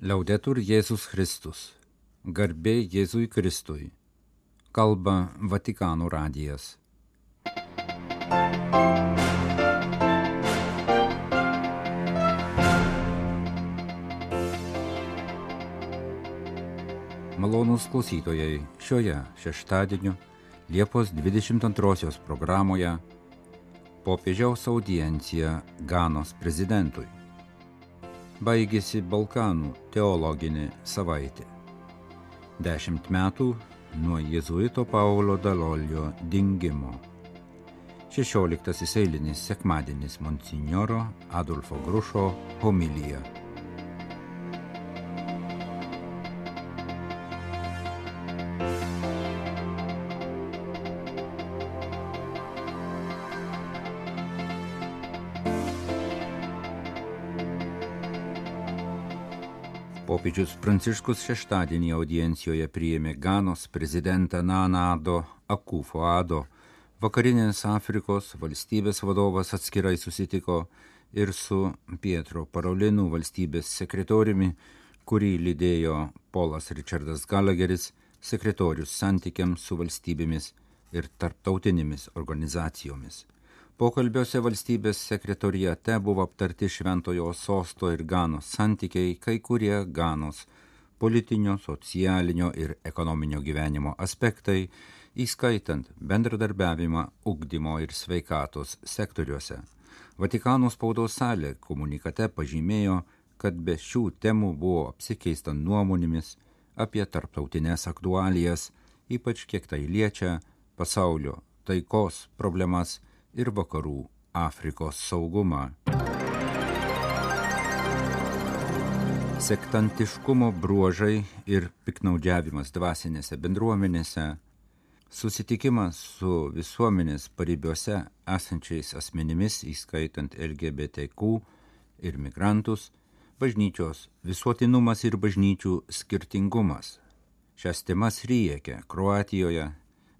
Liaudetur Jėzus Kristus. Garbė Jėzui Kristui. Kalba Vatikano radijas. Malonūs klausytojai, šioje šeštadienio Liepos 22 programoje popiežiaus audiencija Ganos prezidentui. Baigėsi Balkanų teologinė savaitė. Dešimt metų nuo jėzuito Paulo Dalolio dingimo. Šešioliktasis eilinis sekmadienis Monsignoro Adolfo Grušo homilija. Popiežius Pranciškus šeštadienį audiencijoje priėmė Ganos prezidentą Nanado Akufoado. Vakarinės Afrikos valstybės vadovas atskirai susitiko ir su Pietro Parolinų valstybės sekretoriumi, kurį lydėjo Polas Richardas Gallagheris, sekretorius santykiams su valstybėmis ir tarptautinėmis organizacijomis. Pokalbiuose valstybės sekretorijate buvo aptarti Šventojo sosto ir Ganos santykiai, kai kurie Ganos politinio, socialinio ir ekonominio gyvenimo aspektai, įskaitant bendradarbiavimą ugdymo ir sveikatos sektoriuose. Vatikano spaudos salė komunikate pažymėjo, kad be šių temų buvo apsikeista nuomonėmis apie tarptautinės aktualijas, ypač kiek tai liečia pasaulio taikos problemas ir vakarų Afrikos saugumą. Sektantiškumo bruožai ir piknaudžiavimas dvasinėse bendruomenėse, susitikimas su visuomenės paribiuose esančiais asmenimis, įskaitant LGBTQ ir migrantus, bažnyčios visuotinumas ir bažnyčių skirtingumas. Šias temas riekia Kroatijoje,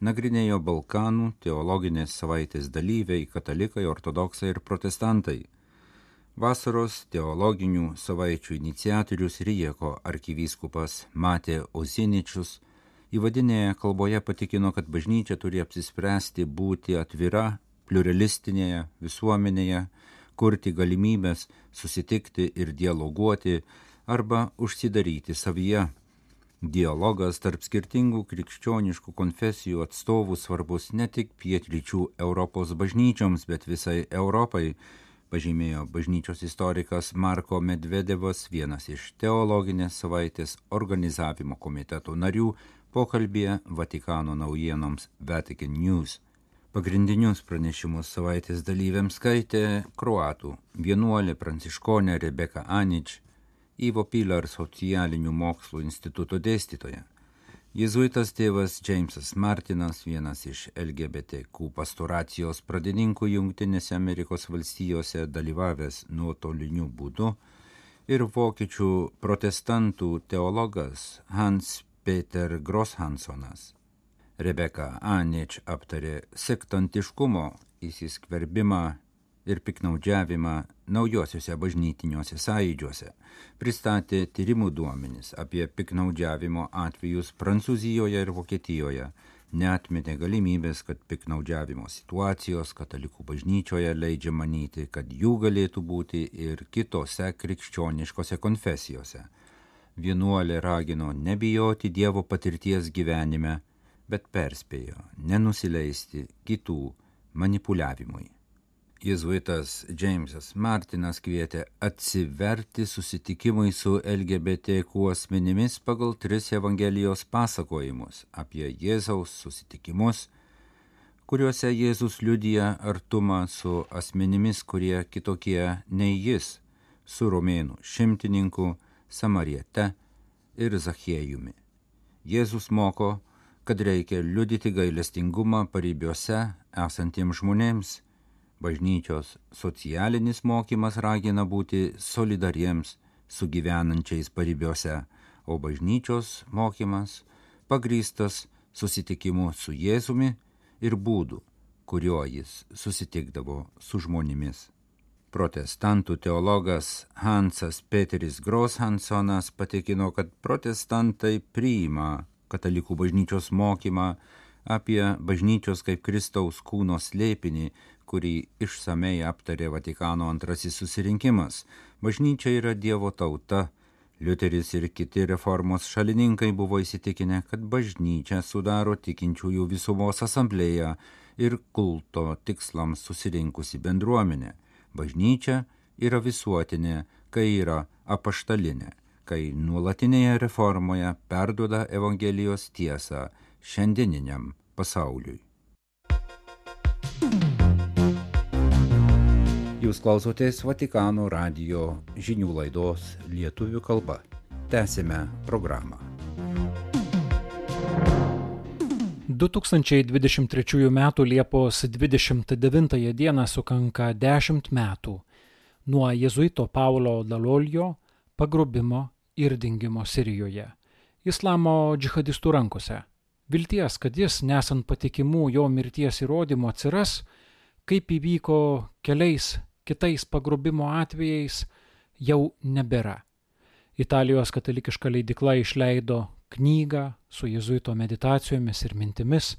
nagrinėjo Balkanų teologinės savaitės dalyviai, katalikai, ortodoksai ir protestantai. Vasaros teologinių savaičių iniciatorius Rijeko arkivyskupas Matė Oziničius įvadinėje kalboje patikino, kad bažnyčia turi apsispręsti būti atvira, pluralistinėje visuomenėje, kurti galimybės susitikti ir dialoguoti arba užsidaryti savyje Dialogas tarp skirtingų krikščioniškų konfesijų atstovų svarbus ne tik pietryčių Europos bažnyčioms, bet visai Europai, pažymėjo bažnyčios istorikas Marko Medvedevas, vienas iš teologinės savaitės organizavimo komiteto narių, pokalbėje Vatikano naujienoms Vatican News. Pagrindinius pranešimus savaitės dalyviams skaitė kruatų vienuolė pranciškonė Rebeka Anič, Ivo Pilar socialinių mokslų instituto dėstytoja. Jėzuitas tėvas Jamesas Martinas, vienas iš LGBTQ pastoracijos pradininkų Junktinėse Amerikos valstijose dalyvavęs nuotoliniu būdu, ir vokiečių protestantų teologas Hans Peter Grosshansonas. Rebeka Anič aptarė sektantiškumo įsiskverbimą ir piknaudžiavimą naujosiuose bažnytiniuose sąjūdžiuose, pristatė tyrimų duomenis apie piknaudžiavimo atvejus Prancūzijoje ir Vokietijoje, neatmetė galimybės, kad piknaudžiavimo situacijos katalikų bažnyčioje leidžia manyti, kad jų galėtų būti ir kitose krikščioniškose konfesijose. Vienuolė ragino nebijoti Dievo patirties gyvenime, bet perspėjo nenusileisti kitų manipuliavimui. Jėzuitas Džeimsas Martinas kvietė atsiverti susitikimui su LGBTQ asmenimis pagal tris Evangelijos pasakojimus apie Jėzaus susitikimus, kuriuose Jėzus liudija artumą su asmenimis, kurie kitokie nei jis, su romėnų šimtininku, samariete ir Zachiejumi. Jėzus moko, kad reikia liudyti gailestingumą paribiuose esantiems žmonėms, Bažnyčios socialinis mokymas ragina būti solidariems su gyvenančiais paribiuose, o bažnyčios mokymas pagrystas susitikimu su Jėzumi ir būdu, kuriuo jis susitikdavo su žmonėmis. protestantų teologas Hansas Peteris Groshansonas patikino, kad protestantai priima katalikų bažnyčios mokymą apie bažnyčios kaip Kristaus kūno slėpinį, kurį išsamei aptarė Vatikano antrasis susirinkimas. Bažnyčia yra Dievo tauta. Liuteris ir kiti reformos šalininkai buvo įsitikinę, kad bažnyčia sudaro tikinčiųjų visumos asamblėją ir kulto tikslams susirinkusi bendruomenė. Bažnyčia yra visuotinė, kai yra apaštalinė, kai nuolatinėje reformoje perduoda Evangelijos tiesą šiandieniniam pasauliui. Jūs klausotės Vatikano radio žinių laidos lietuvių kalba. Tęsime programą. 2023 m. Liepos 29 d. sukanka 10 metų nuo jezuito Paulo Dalolio pagrobimo ir dingimo Sirijoje, islamo džihadistų rankose. Vilties, kad jis, nesant patikimų jo mirties įrodymų, atsiras, kaip įvyko keliais kitais pagrobimo atvejais, jau nebėra. Italijos katalikiška leidikla išleido knygą su jezuito meditacijomis ir mintimis,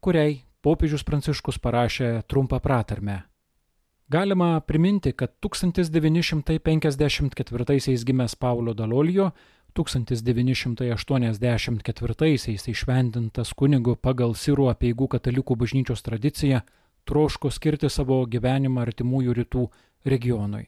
kuriai popiežius Pranciškus parašė trumpą pratarmę. Galima priminti, kad 1954 gimęs Paulo Dalolio 1984-aisiais išvendintas kunigu pagal Sirų apieigų katalikų bažnyčios tradiciją troško skirti savo gyvenimą artimųjų rytų regionui.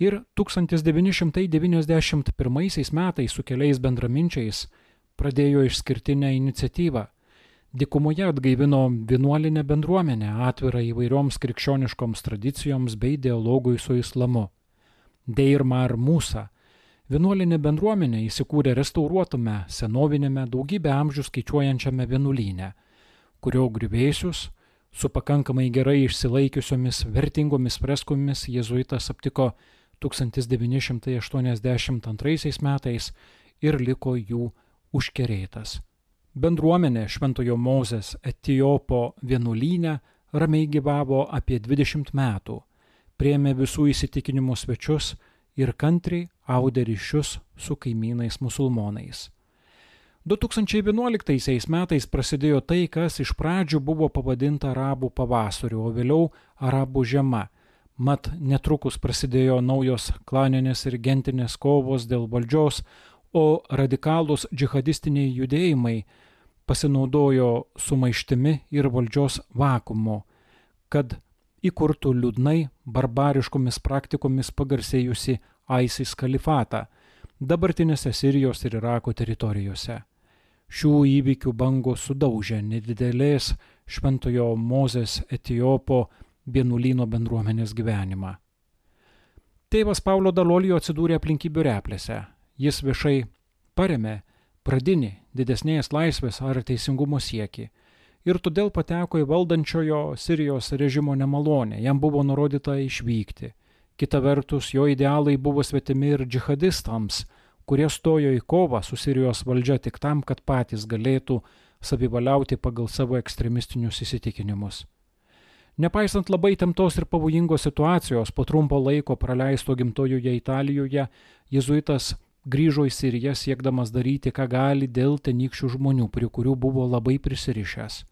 Ir 1991 metais su keliais bendraminčiais pradėjo išskirtinę iniciatyvą. Dikumoje atgaivino vienuolinę bendruomenę atvirą įvairioms krikščioniškoms tradicijoms bei dialogui su islamu. Deirmar Musa – Vienuolinė bendruomenė įsikūrė restauruotame senovinėme daugybę amžių skaičiuojančiame vienuolyne, kurio grįvėsius su pakankamai gerai išsilaikiusiomis vertingomis freskomis jėzuitas aptiko 1982 metais ir liko jų užkerėtas. Bendruomenė Šventojo Mozės Etijopo vienuolyne ramiai gyvavo apie 20 metų, priemė visų įsitikinimų svečius ir kantriai audė ryšius su kaimynais musulmonais. 2011 metais prasidėjo tai, kas iš pradžių buvo pavadinta arabų pavasariu, o vėliau arabų žiema. Mat netrukus prasidėjo naujos klaninės ir gentinės kovos dėl valdžios, o radikalūs džihadistiniai judėjimai pasinaudojo sumaištimi ir valdžios vakumu, kad įkurtų liūdnai barbariškomis praktikomis pagarsėjusi ISIS kalifatą dabartinėse Sirijos ir Irako teritorijose. Šių įvykių bangos sudaužė nedidelės šventojo Mozės Etijopo vienuolyno bendruomenės gyvenimą. Tėvas Paulo Dalolijo atsidūrė aplinkybių replėse. Jis viešai paremė pradinį didesnės laisvės ar teisingumo sieki ir todėl pateko į valdančiojo Sirijos režimo nemalonę, jam buvo nurodyta išvykti. Kita vertus, jo idealai buvo svetimi ir džihadistams, kurie stojo į kovą su Sirijos valdžia tik tam, kad patys galėtų savivaliauti pagal savo ekstremistinius įsitikinimus. Nepaisant labai temtos ir pavojingos situacijos, po trumpo laiko praleisto gimtojoje Italijoje, jėzuitas grįžo į Siriją siekdamas daryti, ką gali dėl tenykščių žmonių, prie kurių buvo labai prisirišęs.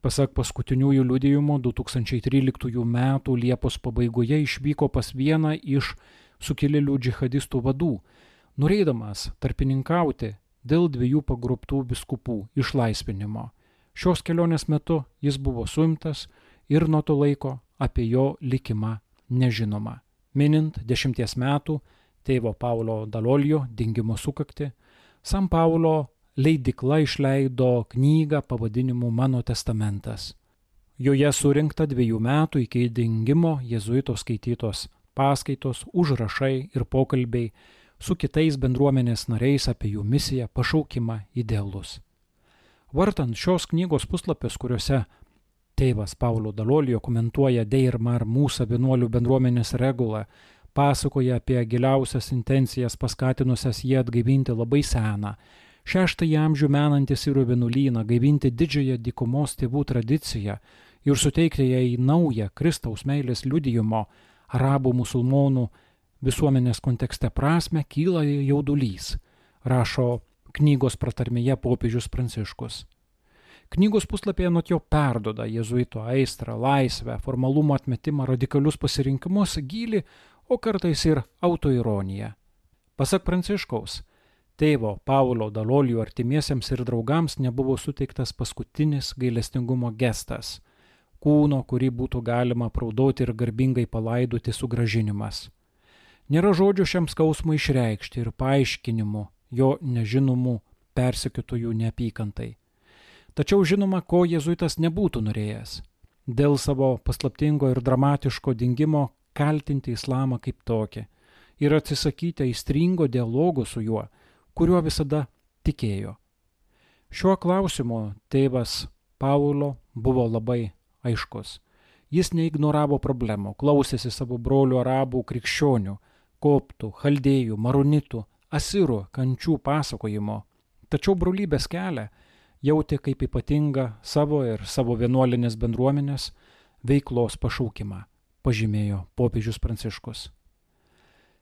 Pasak paskutiniųjų liudijimų, 2013 m. Liepos pabaigoje išvyko pas vieną iš sukilėlių džihadistų vadų, norėdamas tarpininkauti dėl dviejų pagrobtų biskupų išlaisvinimo. Šios kelionės metu jis buvo suimtas ir nuo to laiko apie jo likimą nežinoma. Minint dešimties metų tėvo Paulo Dalolio dingimo sukakti, San Paulo leidikla išleido knygą pavadinimu Mano testamentas. Joje surinkta dviejų metų iki dingimo jėzuito skaitytos paskaitos, užrašai ir pokalbiai su kitais bendruomenės nariais apie jų misiją, pašaukimą, idealus. Vartant šios knygos puslapius, kuriuose tėvas Paulo Dalolio komentuoja Deirmar mūsų vienuolių bendruomenės regulą, pasakoja apie giliausias intencijas paskatinusias jį atgaivinti labai seną, šeštąjį amžių menantį sirų vienuolyną, gaivinti didžiąją dykumos tėvų tradiciją ir suteikti jai naują Kristaus meilės liudijimo, arabų musulmonų visuomenės kontekste prasme, kyla jaudulys, rašo knygos pratarmėje popiežius Pranciškus. Knygos puslapyje nuo jo perdoda jėzuito aistrą, laisvę, formalumo atmetimą, radikalius pasirinkimus, gilį, o kartais ir autoironiją. Pasak Pranciškaus, tėvo Paulo Dalolijų artimiesiems ir draugams nebuvo suteiktas paskutinis gailestingumo gestas - kūno, kurį būtų galima praudoti ir garbingai palaidoti sugražinimas. Nėra žodžių šiam skausmui išreikšti ir paaiškinimų jo nežinomų persekiotojų neapykantai. Tačiau žinoma, ko jėzuitas nebūtų norėjęs - dėl savo paslaptingo ir dramatiško dingimo kaltinti islamą kaip tokį ir atsisakyti aistringo dialogo su juo, kuriuo visada tikėjo. Šiuo klausimu tėvas Paulo buvo labai aiškus. Jis neignoravo problemų, klausėsi savo brolių arabų krikščionių, koptų, chaldėjų, maronitų, asirų kančių pasakojimo. Tačiau brolybės kelią jautė kaip ypatingą savo ir savo vienuolinės bendruomenės veiklos pašaukimą, pažymėjo popiežius Pranciškus.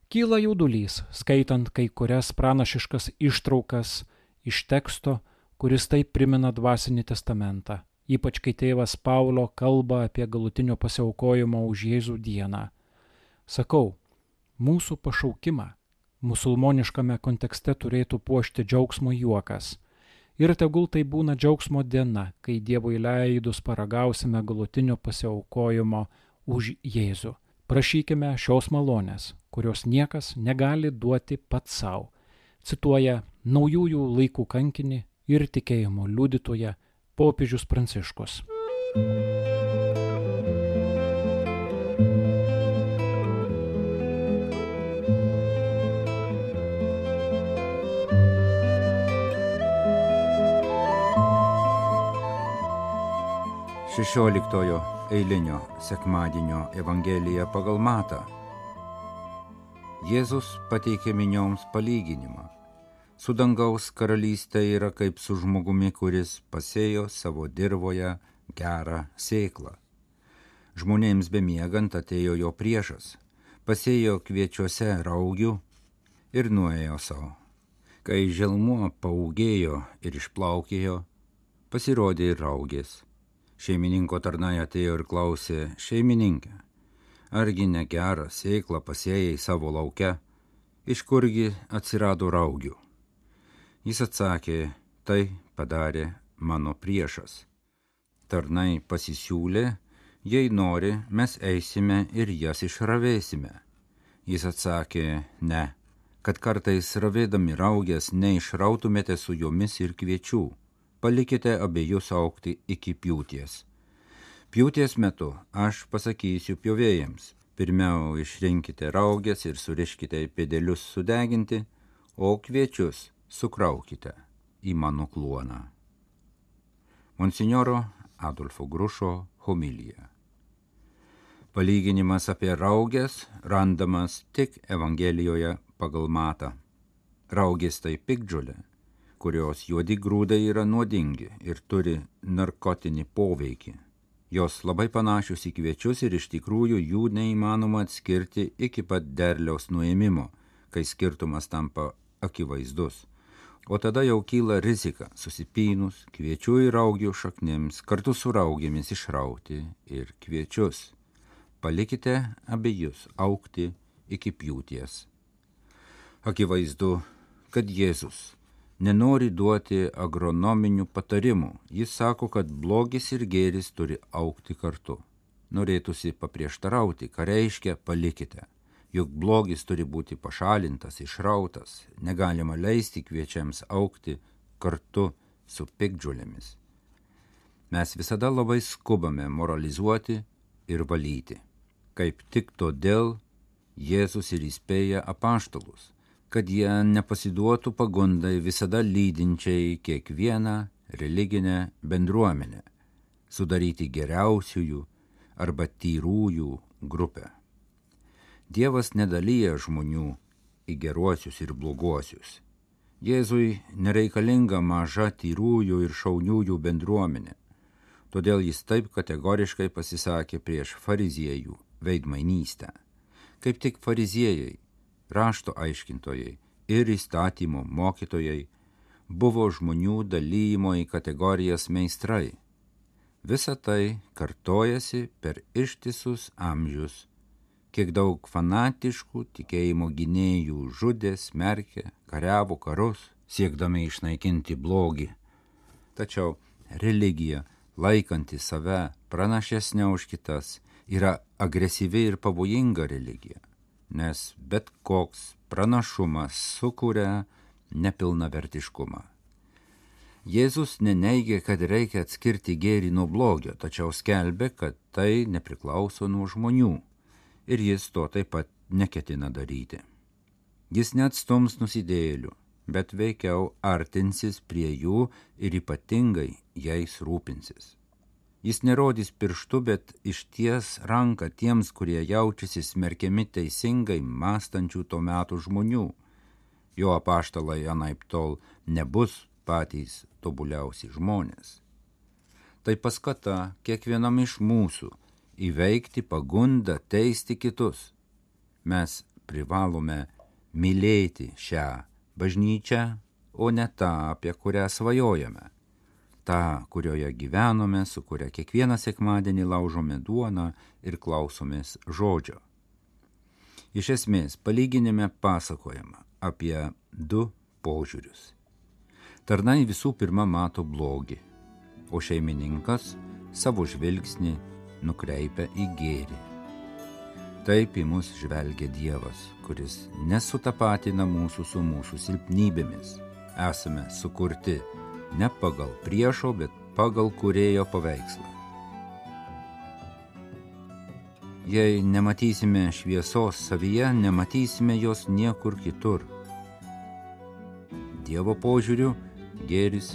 Kyla jaudulys, skaitant kai kurias pranašiškas ištraukas iš teksto, kuris taip primena dvasinį testamentą, ypač kai tėvas Paulo kalba apie galutinio pasiaukojimo už Jėzų dieną. Sakau, mūsų pašaukimą musulmoniškame kontekste turėtų puošti džiaugsmo juokas – Ir tegul tai būna džiaugsmo diena, kai Dievui leidus paragausime galutinio pasiaukojimo už Jėzų. Prašykime šios malonės, kurios niekas negali duoti pats savo. Cituoja naujųjų laikų kankinį ir tikėjimo liudytoje popiežius Pranciškus. Šešioliktojo eilinio sekmadienio Evangelija pagal Matą. Jėzus pateikė minioms palyginimą. Su dangaus karalystė yra kaip su žmogumi, kuris pasėjo savo dirboje gerą sėklą. Žmonėms bemiegant atėjo jo priešas, pasėjo kviečiuose raugių ir nuėjo savo. Kai želmuo paugėjo ir išplaukėjo, pasirodė ir raugės Šeimininko tarnai atėjo ir klausė, šeimininkė, argi negerą sėklą pasėjai savo laukia, iš kurgi atsirado raugių? Jis atsakė, tai padarė mano priešas. Tarnai pasisiūlė, jei nori, mes eisime ir jas išravėsime. Jis atsakė, ne, kad kartais ravėdami raugės neišrautumėte su jomis ir kviečių palikite abiejus aukti iki pjūties. Pjūties metu aš pasakysiu pjovėjams, pirmiau išrinkite raugės ir suriškite pėdelius sudeginti, o kviečius sukraukite į mano kluoną. Monsignoro Adolfo Grušo homilija. Palyginimas apie raugės randamas tik Evangelijoje pagal matą. Raugės tai pikdžiulė, kurios juodi grūdai yra nuodingi ir turi narkotinį poveikį. Jos labai panašios į kviečius ir iš tikrųjų jų neįmanoma atskirti iki pat derliaus nuėmimo, kai skirtumas tampa akivaizdus. O tada jau kyla rizika susipynus kviečių ir augių šaknims kartu su raugėmis išrauti ir kviečius. Palikite abiejus aukti iki pjūties. Akivaizdu, kad Jėzus nenori duoti agronominių patarimų. Jis sako, kad blogis ir gėris turi aukti kartu. Norėtųsi paprieštarauti, ką reiškia palikite. Juk blogis turi būti pašalintas, išrautas, negalima leisti kviečiams aukti kartu su pikdžiulėmis. Mes visada labai skubame moralizuoti ir valyti. Kaip tik todėl Jėzus ir įspėja apaštalus kad jie nepasiduotų pagundai visada lydinčiai kiekvieną religinę bendruomenę, sudaryti geriausiųjų arba tyrųjų grupę. Dievas nedalyja žmonių į geruosius ir bloguosius. Jėzui nereikalinga maža tyrųjų ir šauniųjų bendruomenė, todėl jis taip kategoriškai pasisakė prieš fariziejų veidmainystę. Kaip tik fariziejai, rašto aiškintojai ir įstatymo mokytojai buvo žmonių dalymo į kategorijas meistrai. Visa tai kartojasi per ištisus amžius. Kiek daug fanatiškų tikėjimo gynėjų žudė, smerkė, kariavo karus, siekdami išnaikinti blogį. Tačiau religija, laikanti save pranašesnė už kitas, yra agresyvi ir pavojinga religija, nes bet koks pranašumas sukuria nepilnavertiškumą. Jėzus neneigia, kad reikia atskirti gėrį nuo blogio, tačiau skelbia, kad tai nepriklauso nuo žmonių ir jis to taip pat neketina daryti. Jis neatstums nusidėlių, bet veikiau artinsis prie jų ir ypatingai jais rūpinsis. Jis nerodys pirštu, bet išties ranką tiems, kurie jaučiasi smerkiami teisingai mąstančių to metų žmonių. Jo apaštalai anaip tol nebus patys tobuliausi žmonės. Tai paskata kiekvienam iš mūsų įveikti pagundą teisti kitus. Mes privalome mylėti šią bažnyčią, o ne tą, apie kurią svajojame. Ta, kurioje gyvenome, su kuria kiekvieną sekmadienį laužome duoną ir klausomės žodžio. Iš esmės, palyginime pasakojama apie du požiūrius. Tarnai visų pirma mato blogį, o šeimininkas savo žvilgsnį nukreipia į gėrį. Taip į mus žvelgia Dievas, kuris nesutapatina mūsų su mūsų silpnybėmis. Esame sukurti ne pagal priešo, bet pagal kurėjo paveikslą. Jei nematysime šviesos savyje, nematysime jos niekur kitur. Dievo požiūriu gėris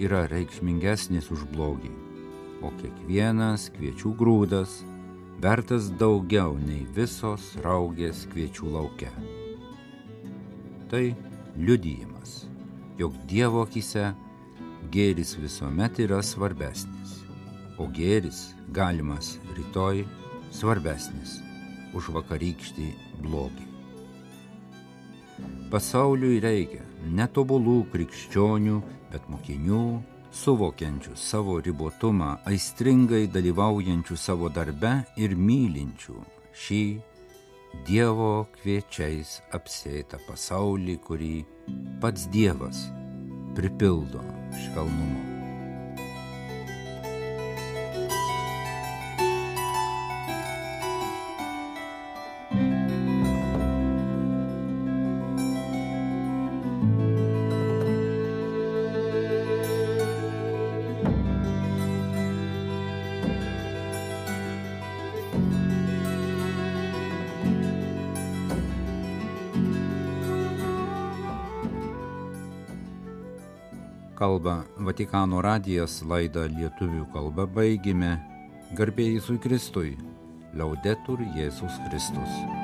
yra reikšmingesnis už blogį o kiekvienas kviečių grūdas vertas daugiau nei visos raugės kviečių laukia. Tai liudijimas, jog Dievo akise gėris visuomet yra svarbesnis, o gėris galimas rytoj svarbesnis už vakarykštį blogį. Pasauliui reikia netobulų krikščionių, bet mokinių, suvokiančių savo ribotumą, aistringai dalyvaujančių savo darbe ir mylinčių šį Dievo kviečiais apsėtą pasaulį, kurį pats Dievas pripildo 使うのも。Kalba Vatikano radijas laidą lietuvių kalba baigime. Garbėjai Jėzui Kristui. Liaudetur Jėzus Kristus.